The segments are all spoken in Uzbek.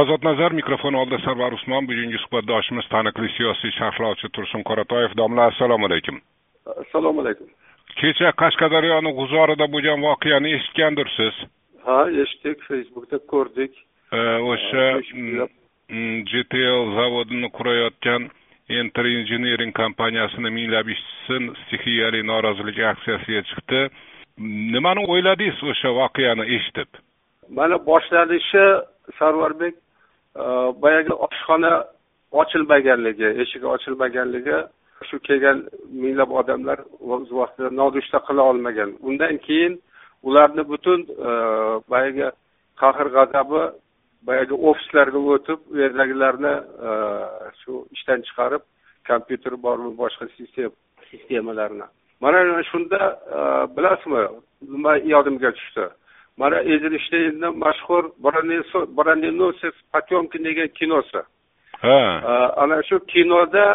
ozod nazar mikrofon oldida sarvar usmon bugungi suhbatdoshimiz taniqli siyosiy sharhlovchi tursun qoratoyev. Domla assalomu alaykum. Assalomu alaykum. Kecha qashqadaryoni g'uzorida bo'lgan voqeani eshitgandirsiz? Ha eshitdik facebookda ko'rdik. O'sha gtl zavodini qurayotgan enter engineering kompaniyasini minglab ishchisi stixiyali norozilik aksiyasiga chiqdi. Nimani o'yladingiz o'sha voqeani eshitib? Mana boshlanishi sarvarbek boyagi oshxona ochilmaganligi eshigi ochilmaganligi shu kelgan minglab odamlar o'z vaqtida nonushta qila olmagan undan keyin ularni butun boyagi qahr g'azabi boyagi ofislarga o'tib u yerdagilarni shu ishdan chiqarib kompyuter bormi boshqa sistemalarni mana shunda bilasizmi nima yodimga tushdi mana eyzenштейnni mashhur bronenосец potemkin degan kinosi. Ha. Ana shu kinoda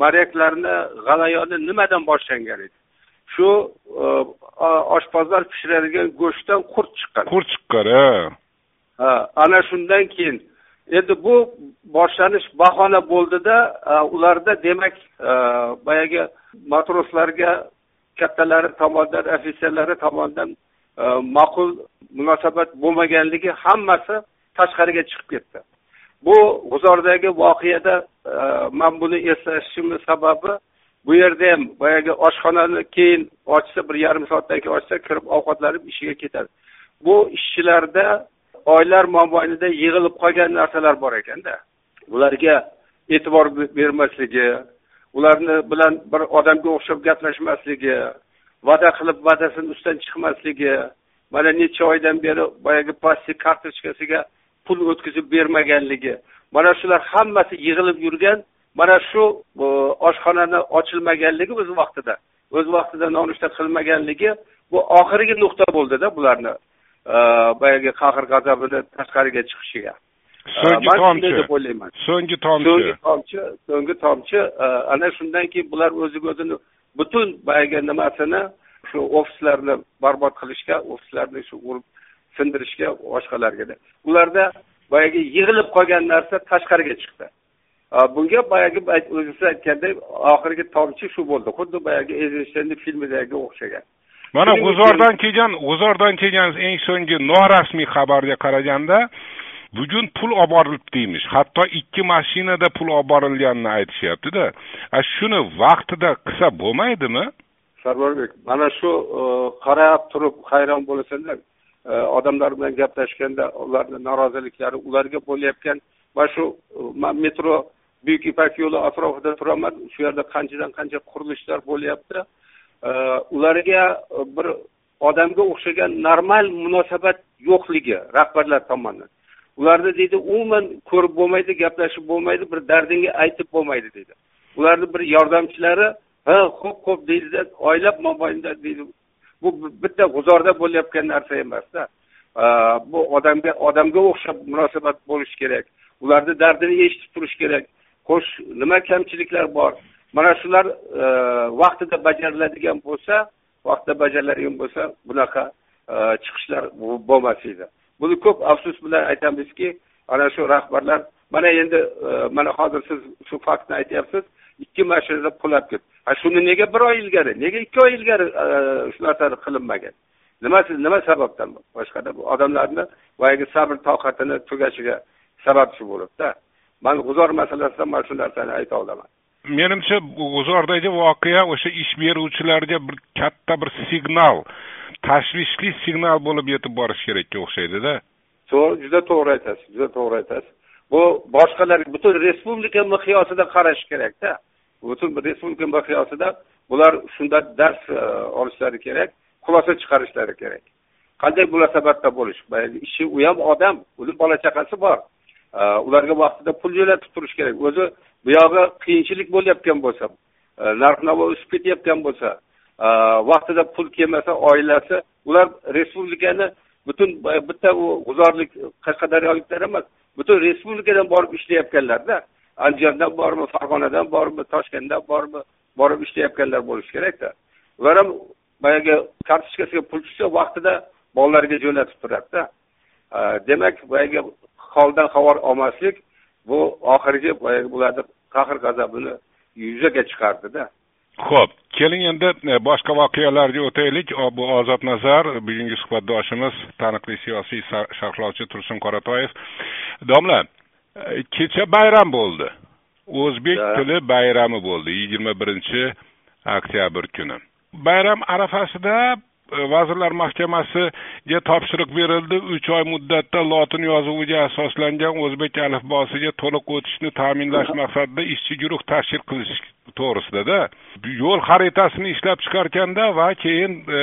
moryaklarni g'alayoni nimadan boshlangan edi? Shu oshpazlar pishiradigan go'shtdan qurt chiqqan. Qurt chiqqan ha. Ha ana shundan keyin. Endi bu boshlanish bahona bo'ldida ularda demak boyagi matroslarga kattalari tomonidan ofitserlari tomonidan Э, ma'qul munosabat bo'lmaganligi hammasi tashqariga chiqib ketdi. Bu g'uzordagi voqeada e, man buni eslashimni sababi bu yerda ham boyagi oshxonani keyin ochsa bir yarim soatdan keyin ochsa kirib ovqatlanib ishiga ketadi. Bu ishchilarda oylar mobaynida yig'ilib qolgan narsalar bor ekanda ularga e'tibor bermasligi ularni bilan bir odamga o'xshab gaplashmasligi va'da qilib va'dasini ustidan chiqmasligi mana necha oydan beri boyagi plastik kartochkasiga pul o'tkazib bermaganligi. Mana shular hammasi yig'ilib yurgan mana shu oshxonani ochilmaganligi o'z vaqtida. O'z vaqtida nonushta qilmaganligi bu oxirgi nuqta bo'ldida bularni boyagi qahr g'azabini tashqariga chiqishiga. So'nggi tomchi. deb o'ylayman. So'nggi tomchi. So'nggi tomchi so'nggi tomchi ana shundan keyin bular o'ziga o'zini butun boyagi nimasini shu ofislarni barbod qilishga ofislarni shu urib sindirishga boshqalarga ularda boyagi yig'ilib qolgan narsa tashqariga chiqdi. Bunga boyagi o'zingiz aytgandek oxirgi tomchi shu bo'ldi. Xuddi boyagi eyzenshteynni filmidagi o'xshagan. Mana g'uzordan kelgan g'uzordan kelgan eng so'nggi norasmiy xabarga qaraganda bugun pul olib borilibdi deymish. Hatto ikki mashinada pul olib borilganini aytishyaptida shuni vaqtida qilsa bo'lmaydimi? Sarvarbek mana shu e, qarab turib hayron bo'lasanlar. E, odamlar bilan gaplashganda ularni noroziliklari ularga bo'layotgan. Mana shu e, man metro buyuk ipak yo'li atrofida turaman. Shu yerda qanchadan qancha qurilishlar bo'lyapti. Ularga bir odamga o'xshagan normal munosabat yo'qligi rahbarlar tomonidan. Ularni deydi umuman ko'rib bo'lmaydi gaplashib bo'lmaydi bir dardingga aytib bo'lmaydi deydi. Ularni bir yordamchilari ha xo'p xo'p deydida oylab mobaynida deydi. Bu bitta g'uzorda bo'layotgan narsa emasda bu odamga odamga o'xshab munosabat bo'lishi kerak. Ularni dardini eshitib turish kerak. Xo'sh nima kamchiliklar bor? Mana shular vaqtida bajariladigan bo'lsa vaqtida bajariladigan bo'lsa bunaqa chiqishlar bo'lmas edi. Buni ko'p afsus bilan aytamizki ana shu rahbarlar mana endi e, mana hozir siz shu faktni aytyapsiz ikki mashina qulab ketdi. Ketdi shuni nega bir oy ilgari nega ikki oy ilgari e, shu narsani qilinmagan? Nima nima sababdan boshqada bu odamlarni boyagi sabr toqatini tugashiga sababchi bo'libdi man g'uzor masalasida mana shu narsani ayta olaman. Menimcha g'uzordagi voqea o'sha ish beruvchilarga bir katta bir signal tashvishli signal bo'lib yetib borishi kerakka o'xshaydida. To'g'ri juda to'g'ri aytasiz juda to'g'ri aytasiz. Bu boshqalar butun respublika miqyosida qarash kerakda butun respublika miqyosida bular shundan dars e, olishlari kerak xulosa chiqarishlari kerak. Qanday munosabatda bo'lish? Ishi u ham odam uni bola chaqasi bor. E, ularga vaqtida pul jo'natib turish kerak. O'zi bu yog'i qiyinchilik bo'layotgan bo'lsa e, narx navo o'sib ketayotgan bo'lsa e, vaqtida pul kelmasa oilasi ular respublikani butun e, bitta u g'uzorlik qashqadaryoliklar emas butun respublikadan borib ishlayotganlarda andijondan bormi farg'onadan bormi toshkentdan bormi borib ishlayotganlar bo'lishi kerakda. Ular ham boyagi kartochkasiga pul tushsa vaqtida bolalariga jo'natib turadida demak boyagi holdan xabar olmaslik bu oxirgi boyagi bularni qahr g'azabini yuzaga chiqardida. Ho'p keling endi e, boshqa voqealarga o'taylik. Bu ozod nazar bugungi suhbatdoshimiz taniqli siyosiy sharhlovchi tursun qoratoyev. Domla e, kecha bayram bo'ldi. O'zbek tili bayrami bo'ldi yigirma birinchi oktyabr kuni. Bayram arafasida vazirlar mahkamasiga topshiriq berildi. Uch oy muddatda lotin yozuviga asoslangan o'zbek alifbosiga to'liq o'tishni ta'minlash maqsadida ishchi guruh tashkil qilish to'g'risidada. Yo'l xaritasini ishlab chiqarkanda va keyin e,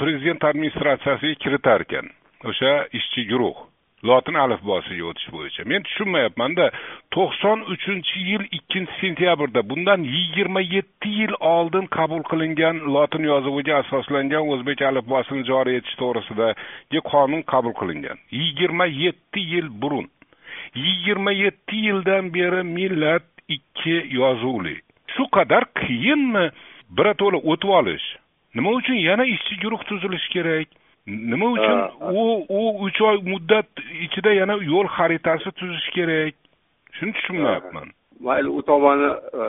prezident administratsiyasiga kiritar ekan o'sha ishchi guruh lotin alifbosiga o'tish bo'yicha. Men tushunmayapmanda to'qson uchinchi yil ikkinchi sentyabrda bundan yigirma yetti yil oldin qabul qilingan lotin yozuviga asoslangan o'zbek alifbosini joriy etish to'g'risidagi qonun qabul qilingan. Yigirma yetti yil burun. Yigirma yetti yildan beri millat ikki yozuvli. Shu qadar qiyinmi? Birato'la o'tib olish. Nima uchun yana ishchi guruh tuzilishi kerak? Nima uchun? U u uch oy muddat ichida yana yo'l xaritasi tuzish kerak. Shuni tushunmayapman. Mayli u tomoni e,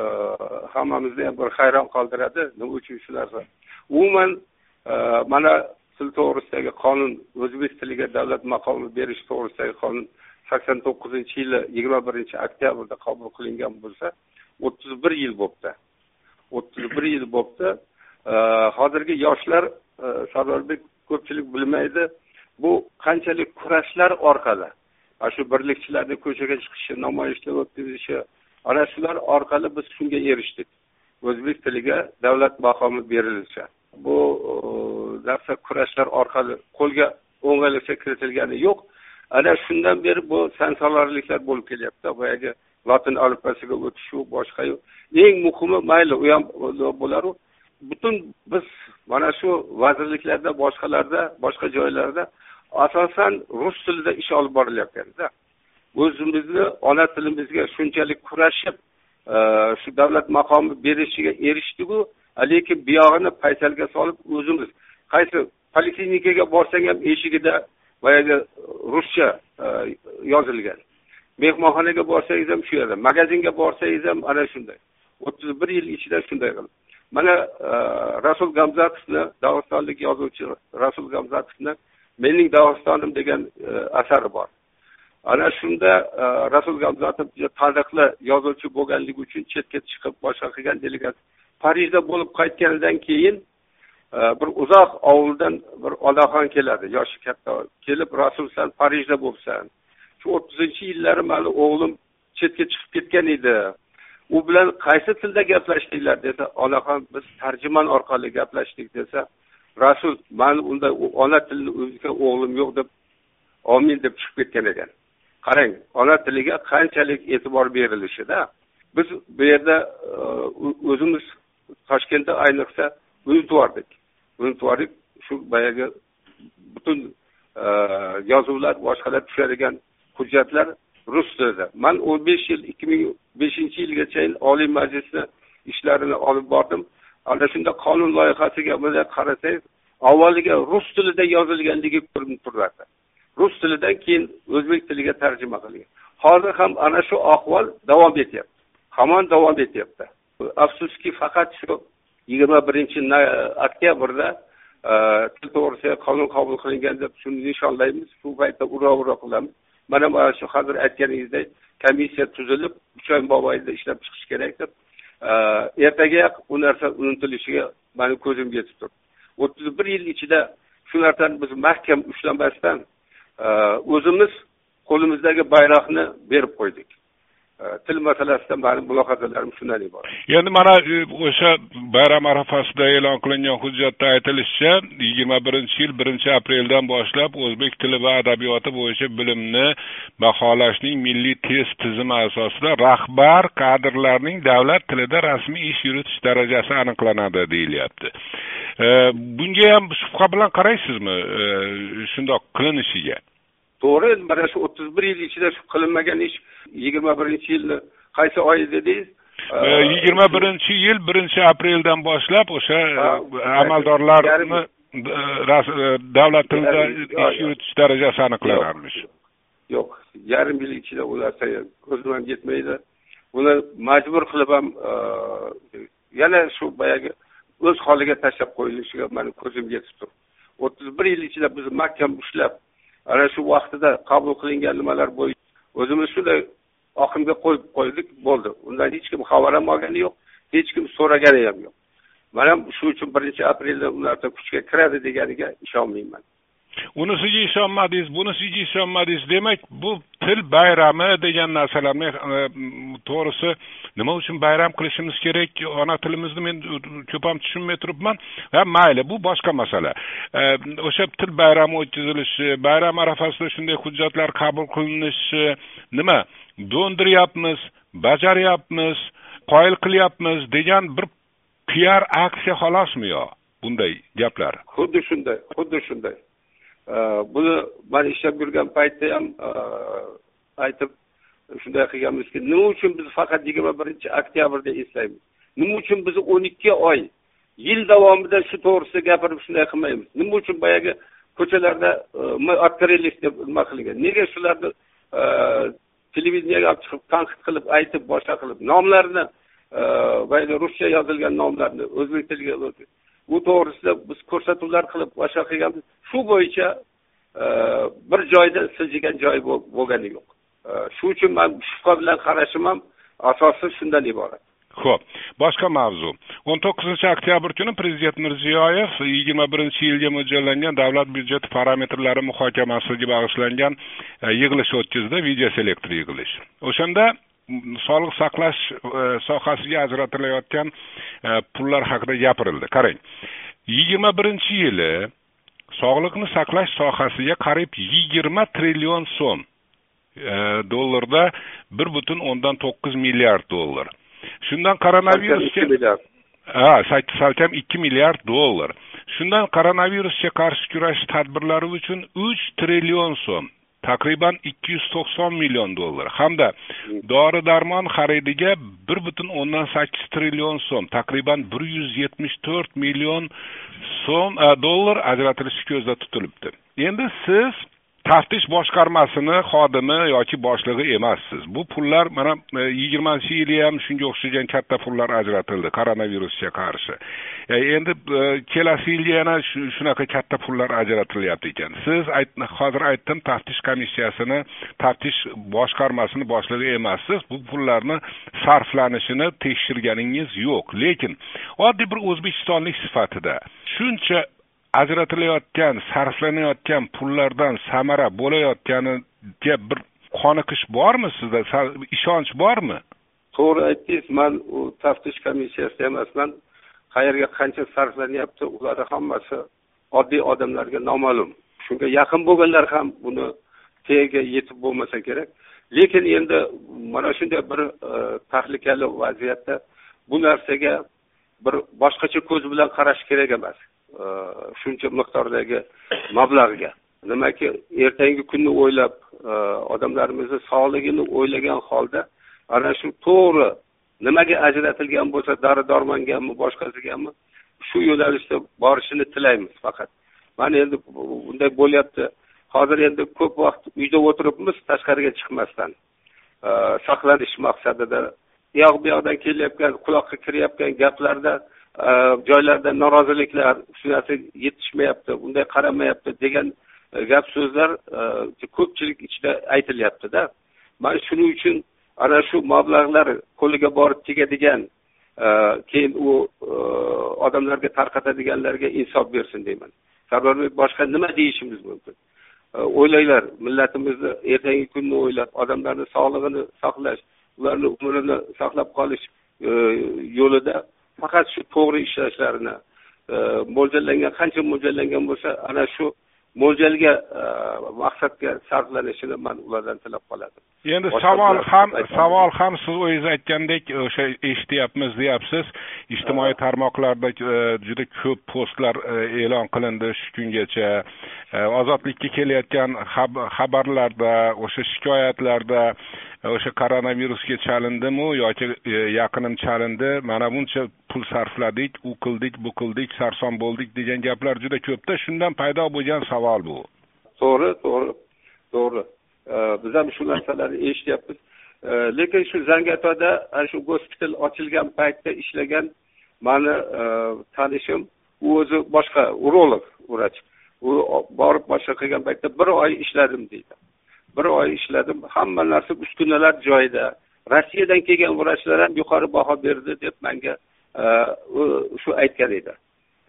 hammamizni ham bir hayron qoldiradi. Nima uchun shu narsa? Umuman e, mana til to'g'risidagi qonun o'zbek tiliga davlat maqomi berish to'g'risidagi qonun sakson to'qqizinchi yili yigirma birinchi oktyabrda qabul qilingan bo'lsa o'ttiz bir yil bo'libdi o'ttiz bir yil bo'libdi e, hozirgi yoshlar sardorbek ko'pchilik bilmaydi. Bu qanchalik kurashlar orqali ana shu birlikchilarni ko'chaga chiqishi namoyishlar o'tkazishi ana shular orqali biz shunga erishdik. O'zbek tiliga davlat maqomi berilishi. Bu narsa kurashlar orqali qo'lga o'ng'aylikcha kiritilgani yo'q. Ana shundan beri bu sansalorliklar bo'lib kelyapti. Boyagi lotin alifbosiga o'tishu boshqayu eng muhimi mayli u ham bo'laru. Butun biz mana shu vazirliklarda boshqalarda boshqa joylarda asosan rus tilida ish olib borilyapganda o'zimizni ona tilimizga shunchalik kurashib e, shu davlat maqomi berishiga erishdiku lekin buyog'ini paysalga solib o'zimiz. Qaysi poliklinikaga borsang ham eshigida boyagi ruscha e, yozilgan. Mehmonxonaga borsangiz ham shu yerda magazinga borsangiz ham ana shunday. O'ttiz bir yil ichida shunday qilib. Mana e, rasul gamzatovni dog'istonlik yozuvchi rasul gamzatovni mening dog'istonim degan e, asari bor. Ana shunda e, rasul gamzatov juda taniqli yozuvchi bo'lganligi uchun chetga chiqib boshqa qilgan delegat parijda bo'lib qaytganidan keyin bir uzoq ovuldan bir onaxon keladi. Yoshi katta kelib rasul san parijda bo'libsan. Shu o'ttizinchi yillari mani o'g'lim chetga chiqib ketgan edi. U bilan qaysi tilda gaplashdinglar desa onaxon biz tarjimon orqali gaplashdik desa rasul mani unda ona tilini o'rgatgan o'g'lim yo'q deb omin deb chiqib ketgan ekan. Qarang ona tiliga qanchalik e'tibor berilishida biz bu yerda e, o'zimiz toshkentda ayniqsa unutvordik. Unutvordik shu boyagi butun e, yozuvlar boshqalar tushadigan hujjatlar rus tilida. Man o'n besh yil ikki ming beshinchi yilgacha oliy majlisni ishlarini olib bordim. Ana shunda qonun loyihasiga bunday qarasangiz avvaliga rus tilida yozilganligi ko'rinib turardi rus tilidan keyin o'zbek tiliga tarjima qilingan hozir ham ana shu ahvol davom etyapti. Hamon davom etyapti. Afsuski faqat shu yigirma birinchi oktyabrda e, til to'g'risida qonun qabul qilingan deb shuni nishonlaymiz. Shu paytda ura ura qilamiz. Mana mana shu hozir aytganingizdek komissiya tuzilib uch oy mobaynida ishlab chiqish kerak deb e, ertagayoq u narsa unutilishiga mani ko'zim yetib turibdi. O'ttiz bir yil ichida shu narsani biz mahkam ushlamasdan e, o'zimiz qo'limizdagi bayroqni berib qo'ydik. Э, til masalasida mani mulohazalarim shundan iborat endi mana e, o'sha bayram arafasida e'lon qilingan hujjatda aytilishicha yigirma birinchi yil birinchi apreldan boshlab o'zbek tili va adabiyoti bo'yicha bilimni baholashning milliy test tizimi asosida rahbar kadrlarning davlat tilida rasmiy ish yuritish darajasi aniqlanadi deyilyapti. E, bunga ham shubha bilan qaraysizmi e, shundoq qilinishiga? To'g'ri mana shu o'ttiz bir yil ichida shu qilinmagan ish yigirma birinchi yilni qaysi oy dedingiz yigirma birinchi yil birinchi apreldan boshlab o'sha amaldorlarni davlat tilida ish yuritish darajasi aniqlanarmish. Yo'q yarim yil ichida u narsa ko'zim ham yetmaydi. Buni majbur qilib ham yana shu boyagi o'z holiga tashlab qo'yilishiga mani ko'zim yetib turibdi. O'ttiz bir yil ichida biz mahkam ushlab ana shu vaqtida qabul qilingan nimalar bo'yicha o'zimiz shunday oqimga qo'yib qo'ydik bo'ldi. Undan hech kim xabar ham olgani yo'q hech kim so'ragani ham yo'q. Man ham shu uchun birinchi aprelda ularda kuchga kiradi deganiga ishonmayman. Unisiga ishonmadingiz bunisiga ishonmadingiz demak bu til bayrami degan narsalarni to'g'risi e, nima uchun bayram qilishimiz kerak ona tilimizni men ko'p ham tushunmay turibman ha mayli bu boshqa masala. E, o'sha til bayrami o'tkazilishi bayram arafasida shunday hujjatlar qabul qilinishi nima do'ndiryapmiz bajaryapmiz qoyil qilyapmiz degan bir piar aksiya xolosmi yo? Bunday gaplar. Xuddi shunday xuddi shunday. Buni man ishlab yurgan paytda ham aytib shunday qilganmizki nima uchun biz faqat yigirma birinchi oktyabrda eslaymiz nima uchun biz o'n ikki oy yil davomida shu to'g'risida gapirib shunday qilmaymiz nima uchun boyagi ko'chalarda мы открылись deb nima qilgan nega shularni televideniyaga olib chiqib tanqid qilib aytib boshqa qilib nomlarini boyagi ruscha yozilgan nomlarni o'zbek tiliga bu to'g'risida biz ko'rsatuvlar qilib boshqa qilganmiz. Shu bo'yicha e, bir joyda siljigan joyi bo'lgani yo'q. E, shu uchun man shubha bilan qarashim ham asosi shundan iborat. Ho'p boshqa mavzu. O'n to'qqizinchi oktyabr kuni prezident mirziyoyev yigirma birinchi yilga mo'ljallangan davlat byudjeti parametrlari muhokamasiga bag'ishlangan e, yig'ilish o'tkazdi. Video selektor yig'ilish. O'shanda sog'liq saqlash e, sohasiga ajratilayotgan e, pullar haqida gapirildi. Qarang yigirma birinchi yili sog'liqni saqlash sohasiga qariyb yigirma trillion so'm e, dollarda bir butun o'ndan to'qqiz milliard dollar. Shundan koronavirusga ha salkam ikki milliard dollar. Shundan koronavirusga qarshi kurash tadbirlari uchun uch trillion so'm taqriban ikki yuz to'qson million dollar. Hamda dori darmon xaridiga bir butun o'ndan sakkiz trillion so'm taqriban bir yuz yetmish to'rt million so'm e, dollar ajratilishi ko'zda tutilibdi. Endi siz taftish boshqarmasini xodimi yoki boshlig'i emassiz bu pullar mana e, yigirmanchi yili ham shunga o'xshagan katta pullar ajratildi koronavirusga qarshi. E, endi e, kelasi yilga yana shunaqa katta pullar ajratilyapti ekan. Siz hozir aytdim taftish komissiyasini taftish boshqarmasini boshlig'i emassiz bu pullarni sarflanishini tekshirganingiz yo'q. Lekin oddiy bir o'zbekistonlik sifatida shuncha ajratilayotgan sarflanayotgan pullardan samara bo'layotganiga bir qoniqish bormi sizda? Ishonch bormi? To'g'ri aytdingiz man u taftish komissiyasida emasman qayerga qancha sarflanyapti ularni hammasi oddiy odamlarga noma'lum. Shunga yaqin bo'lganlar ham buni tagiga yetib bo'lmasa kerak. Lekin endi mana shunday bir e, tahlikali vaziyatda bu narsaga bir boshqacha ko'z bilan qarash kerak emas. E, shuncha miqdordagi mablag'ga. Nimaki ertangi kunni o'ylab e, odamlarimizni sog'ligini o'ylagan holda ana shu to'g'ri nimaga ajratilgan bo'lsa dori dormongami boshqasigami shu yo'nalishda borishini tilaymiz faqat. Mana endi bunday bo'lyapti. Hozir endi ko'p vaqt uyda o'tiribmiz tashqariga chiqmasdan. E, saqlanish maqsadida u yoq bu yoqdan kelayotgan quloqqa kirayotgan gaplarda Э, joylarda noroziliklar shu narsa yetishmayapti bunday qaramayapti degan e, gap so'zlar e, ko'pchilik ichida aytilyaptida. Mana shuning uchun ana shu mablag'lar qo'liga borib tegadigan e, keyin u odamlarga tarqatadiganlarga insof bersin deyman. Sarvarbek boshqa nima deyishimiz mumkin? O'ylanglar millatimizni ertangi kunni o'ylab odamlarni sog'lig'ini saqlash ularni umrini saqlab qolish yo'lida faqat shu to'g'ri ishlashlarini e, mo'ljallangan qancha mo'ljallangan bo'lsa ana shu mo'ljalga e, maqsadga sarflanishini man ulardan tilab qoladim. Endi savol ham savol ham siz o'zingiz aytgandek o'sha eshityapmiz deyapsiz. Ijtimoiy tarmoqlarda e, juda ko'p postlar e'lon qilindi shu kungacha. Ozodlikka kelayotgan xabarlarda o'sha shikoyatlarda o'sha koronavirusga chalindimi yoki e, yaqinim chalindi mana buncha pul sarfladik u qildik bu qildik sarson bo'ldik degan gaplar juda ko'pda shundan paydo bo'lgan savol bu. To'g'ri to'g'ri to'g'ri. E, biz ham shu narsalarni eshityapmiz. E, lekin shu zangiotada ana shu gospital ochilgan paytda ishlagan mani tanishim u o'zi boshqa urolog vrach. U borib boshqa qilgan paytda bir oy ishladim deydi. Bir oy ishladim. Hamma narsa uskunalar joyida. Rossiyadan kelgan vrachlar ham yuqori baho berdi deb manga e, shu aytgan edi.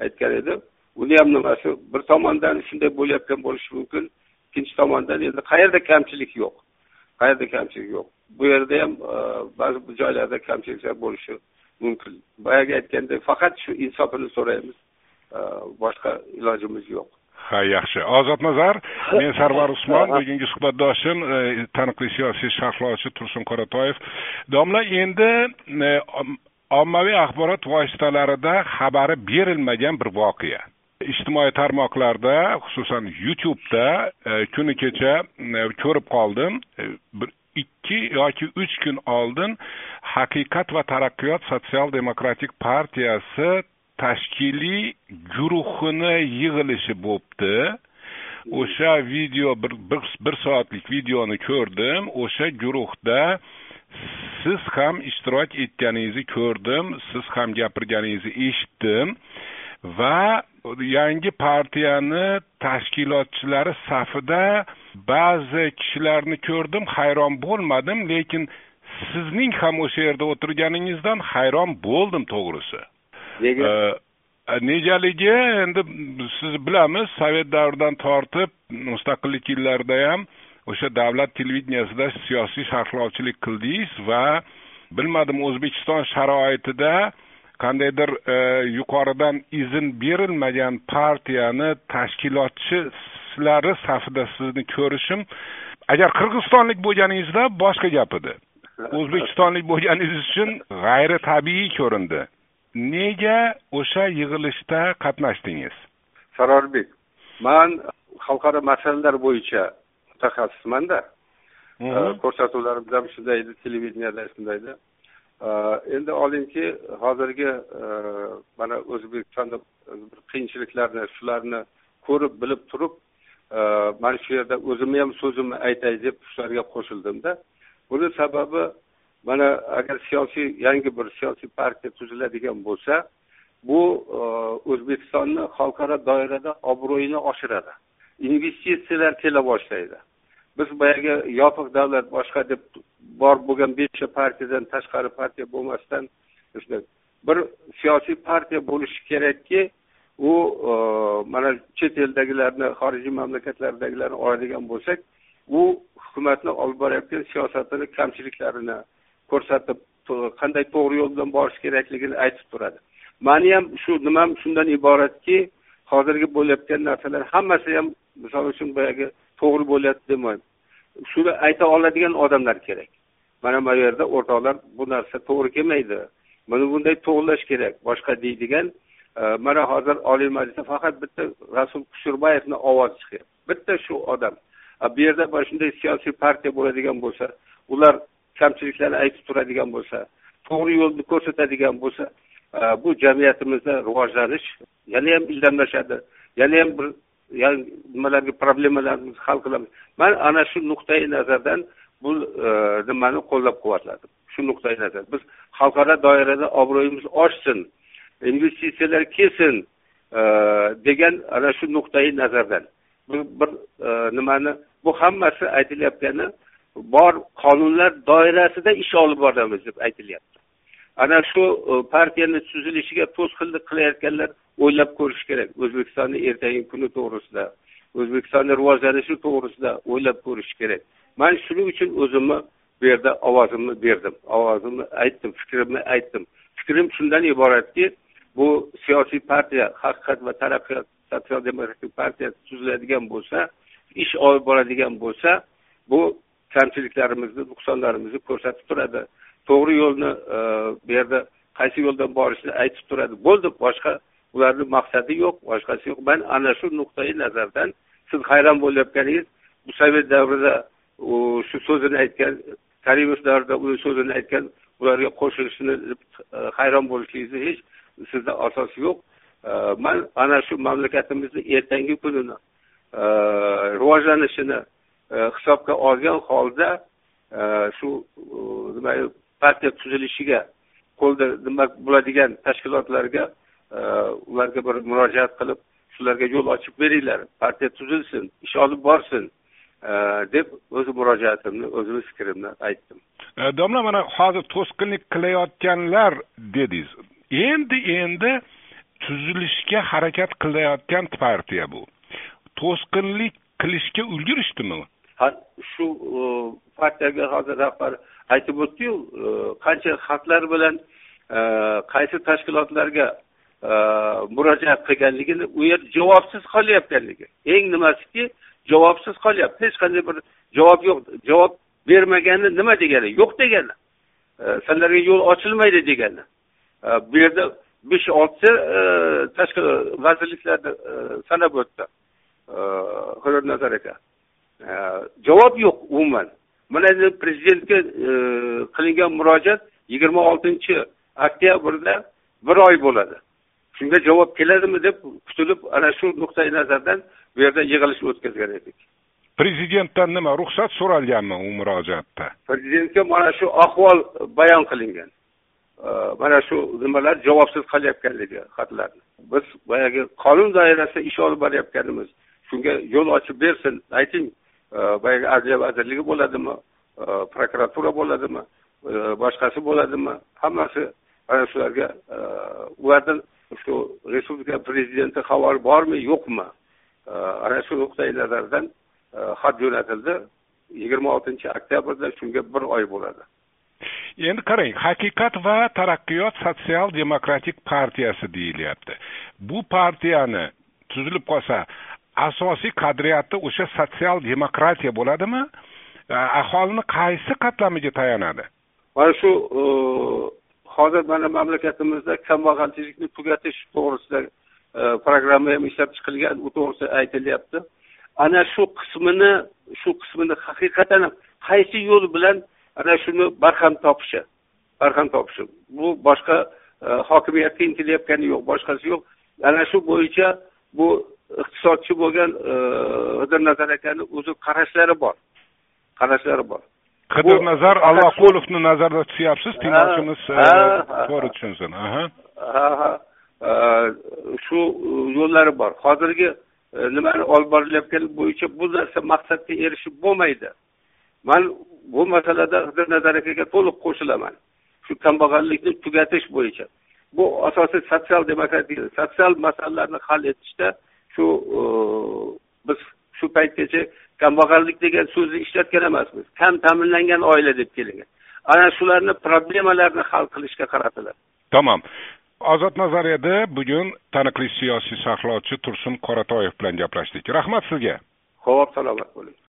Aytgan edi. Uni ham nimasi bir tomondan shunday bo'layotgan bo'lishi mumkin. Ikkinchi tomondan endi qayerda kamchilik yo'q? Qayerda kamchilik yo'q? Bu yerda ham e, ba'zi bir joylarda kamchiliklar bo'lishi mumkin. Boyagi aytgandek faqat shu insofini so'raymiz. E, boshqa ilojimiz yo'q. Ha yaxshi. Ozodnazar men sarvar usmon bugungi suhbatdoshim e, taniqli siyosiy sharhlovchi tursun qoratoyev. Domla endi ommaviy axborot vositalarida xabari berilmagan bir voqea. Ijtimoiy tarmoqlarda xususan youtubeda e, kuni kecha e, ko'rib qoldim. E, ikki yoki uch kun oldin haqiqat va taraqqiyot sotsial demokratik partiyasi tashkiliy guruhini yig'ilishi bo'libdi o'sha video bir, bir bir soatlik videoni ko'rdim. O'sha guruhda siz ham ishtirok etganingizni ko'rdim siz ham gapirganingizni eshitdim va yangi partiyani tashkilotchilari safida ba'zi kishilarni ko'rdim hayron bo'lmadim lekin sizning ham o'sha yerda o'tirganingizdan hayron bo'ldim to'g'risi. Nega? Negaligi endi siz bilamiz sovet davridan tortib mustaqillik yillarida ham o'sha davlat televideniyasida siyosiy sharhlovchilik qildingiz va bilmadim o'zbekiston sharoitida qandaydir yuqoridan izn berilmagan partiyani tashkilotchilari safida sizni ko'rishim agar qirg'izistonlik bo'lganingizda boshqa gap edi o'zbekistonlik bo'lganingiz uchun g'ayritabiiy ko'rindi nega o'sha yig'ilishda qatnashdingiz? Sarorbek man xalqaro masalalar bo'yicha mutaxassismanda ko'rsatuvlarimiz ham shunday edi televideniyada shunday edi. Endi olingki hozirgi mana o'zbekistonda bir qiyinchiliklarni shularni ko'rib bilib turib mana shu yerda o'zimni ham so'zimni aytay deb shularga qo'shildimda buni sababi mana agar siyosiy yangi bir siyosiy partiya tuziladigan bo'lsa bu e, o'zbekistonni xalqaro doirada obro'yini oshiradi. Investitsiyalar kela boshlaydi. Biz boyagi yopiq davlat boshqa deb bor bo'lgan beshta partiyadan tashqari partiya bo'lmasdan bir siyosiy partiya bo'lishi kerakki u e, mana chet eldagilarni xorijiy mamlakatlardagilarni oladigan bo'lsak u hukumatni olib borayotgan siyosatini kamchiliklarini ko'rsatib qanday to'g'ri yo'l bilan borish kerakligini aytib turadi. Mani ham shu nimam shundan iboratki hozirgi bo'layotgan narsalar hammasi ham misol uchun boyagi to'g'ri bo'lyapti demayman shuni ayta oladigan odamlar kerak. Mana bu yerda o'rtoqlar bu narsa to'g'ri kelmaydi. Buni bunday to'g'irlash kerak. Boshqa deydigan e, mana hozir oliy majlisda faqat bitta rasul kusherbayevni ovozi chiqyapti. Bitta shu odam. Bu yerda mana shunday siyosiy partiya bo'ladigan bo'lsa ular kamchiliklarni aytib turadigan bo'lsa to'g'ri yo'lni ko'rsatadigan bo'lsa e, bu jamiyatimizda rivojlanish yana ham ildamlashadi yanayam bir nimalarga problemalarimizni hal qilamiz. Man ana shu nuqtai nazardan bu e, nimani qo'llab quvvatladim. Shu nuqtai nazar. Biz xalqaro doirada obro'yimiz oshsin investitsiyalar kelsin e, degan ana shu nuqtai nazardan. Bir bir nimani bu hammasi aytilayotgani bor qonunlar doirasida ish olib boramiz deb aytilyapti. Ana shu e, partiyani tuzilishiga to'sqinlik qilayotganlar o'ylab ko'rish kerak. O'zbekistonni ertangi kuni to'g'risida o'zbekistonni rivojlanishi to'g'risida o'ylab ko'rish kerak. Man shuning uchun o'zimni bu yerda ovozimni berdim ovozimni aytdim fikrimni aytdim. Fikrim shundan iboratki bu siyosiy partiya haqiqat va taraqqiyot sotsial demokratik partiya tuziladigan bo'lsa ish olib boradigan bo'lsa bu kamchiliklarimizni nuqsonlarimizni ko'rsatib turadi. To'g'ri yo'lni e, bu yerda qaysi yo'ldan borishni aytib turadi. Bo'ldi boshqa ularni maqsadi yo'q boshqasi yo'q. Man ana shu nuqtai nazardan siz hayron bo'layotganingiz bu sovet davrida shu so'zini aytgan karimov davrida uni so'zini aytgan ularga qo'shilishini e, hayron bo'lishingizni hech sizda asosi yo'q. E, man ana shu mamlakatimizni ertangi kunini rivojlanishini E, hisobga olgan holda e, shu nima partiya tuzilishiga qo'lda nima bo'ladigan tashkilotlarga e, ularga bir murojaat qilib shularga yo'l ochib beringlar partiya tuzilsin ish olib borsin deb o'zi murojaatimni o'zimni fikrimni aytdim. Domla mana hozir to'sqinlik qilayotganlar dedingiz. Endi endi tuzilishga harakat qilayotgan partiya bu. To'sqinlik qilishga ulgurishdimi? Shu e, partiyaga hozir rahbar aytib o'tdiyu e, qancha xatlar bilan e, qaysi tashkilotlarga murojaat qilganligini u yer javobsiz qolayotganligi eng nimasiki javobsiz qolyapti. Hech qanday bir javob yo'q. Javob bermagani nima degani? Yo'q degani. Sizlarga yo'l ochilmaydi degani. Bu yerda besh oltita tashqi vazirliklarni sanab o'tdi. Nazar aka. Javob yo'q umuman. Mana endi prezidentga qilingan murojaat yigirma oltinchi oktyabrda bir oy bo'ladi. Shunga javob keladimi deb kutilib ana shu nuqtai nazardan bu yerda yig'ilish o'tkazgan edik. Prezidentdan nima ruxsat so'ralganmi u murojaatda? Prezidentga mana shu ahvol bayon qilingan. Mana shu nimalar javobsiz qolayotganligi xatlarni. Biz boyagi qonun doirasida ish olib borayotganimiz shunga yo'l ochib bersin ayting boyagi adliya vazirligi bo'ladimi? Prokuratura bo'ladimi? Boshqasi bo'ladimi? Hammasi ana shularga ulardan shu respublika prezidenti xabari bormi yo'qmi? Ana shu nuqtai nazardan xat jo'natildi. Yigirma oltinchi oktyabrda shunga bir oy bo'ladi. Endi qarang haqiqat va taraqqiyot sotsial demokratik partiyasi deyilyapti. Bu partiyani tuzilib qolsa asosiy qadriyati o'sha sotsial demokratiya bo'ladimi? E, aholini qaysi qatlamiga tayanadi? Mana shu e, hozir mana mamlakatimizda kambag'alchilikni tugatish to'g'risida e, programma ham ishlab chiqilgan u to'g'risida aytilyapti. Ana shu qismini shu qismini haqiqatan qaysi yo'l bilan ana shuni barham topishi barham topishi. Bu boshqa hokimiyatga intilayotgani yo'q boshqasi yo'q. Ana shu bo'yicha bu iqtisodchi bo'lgan e, nazar akani o'zi qarashlari bor. Qarashlari bor. Qidirnazar alloqulovni nazarda tutyapsiz tinglovchimiz to'g'ri tushunsin. Ha ha. Shu yo'llari bor. Hozirgi e, nimani olib borilayotgani bo'yicha bu narsa maqsadga erishib bo'lmaydi. Man bu masalada nazar akaga to'liq qo'shilaman. Shu kambag'allikni tugatish bo'yicha. Bu asosiy sotsial demokratiya sotsial masalalarni hal etishda shu e, biz shu paytgacha kambag'allik degan so'zni ishlatgan emasmiz. Kam ta'minlangan oila deb kelingan ana shularni problemalarini hal qilishga qaratiladi tamom ozod nazariyada bugun taniqli siyosiy sharhlovchi tursun qoratoyev bilan gaplashdik. Rahmat sizga. Ho'p salomat bo'ling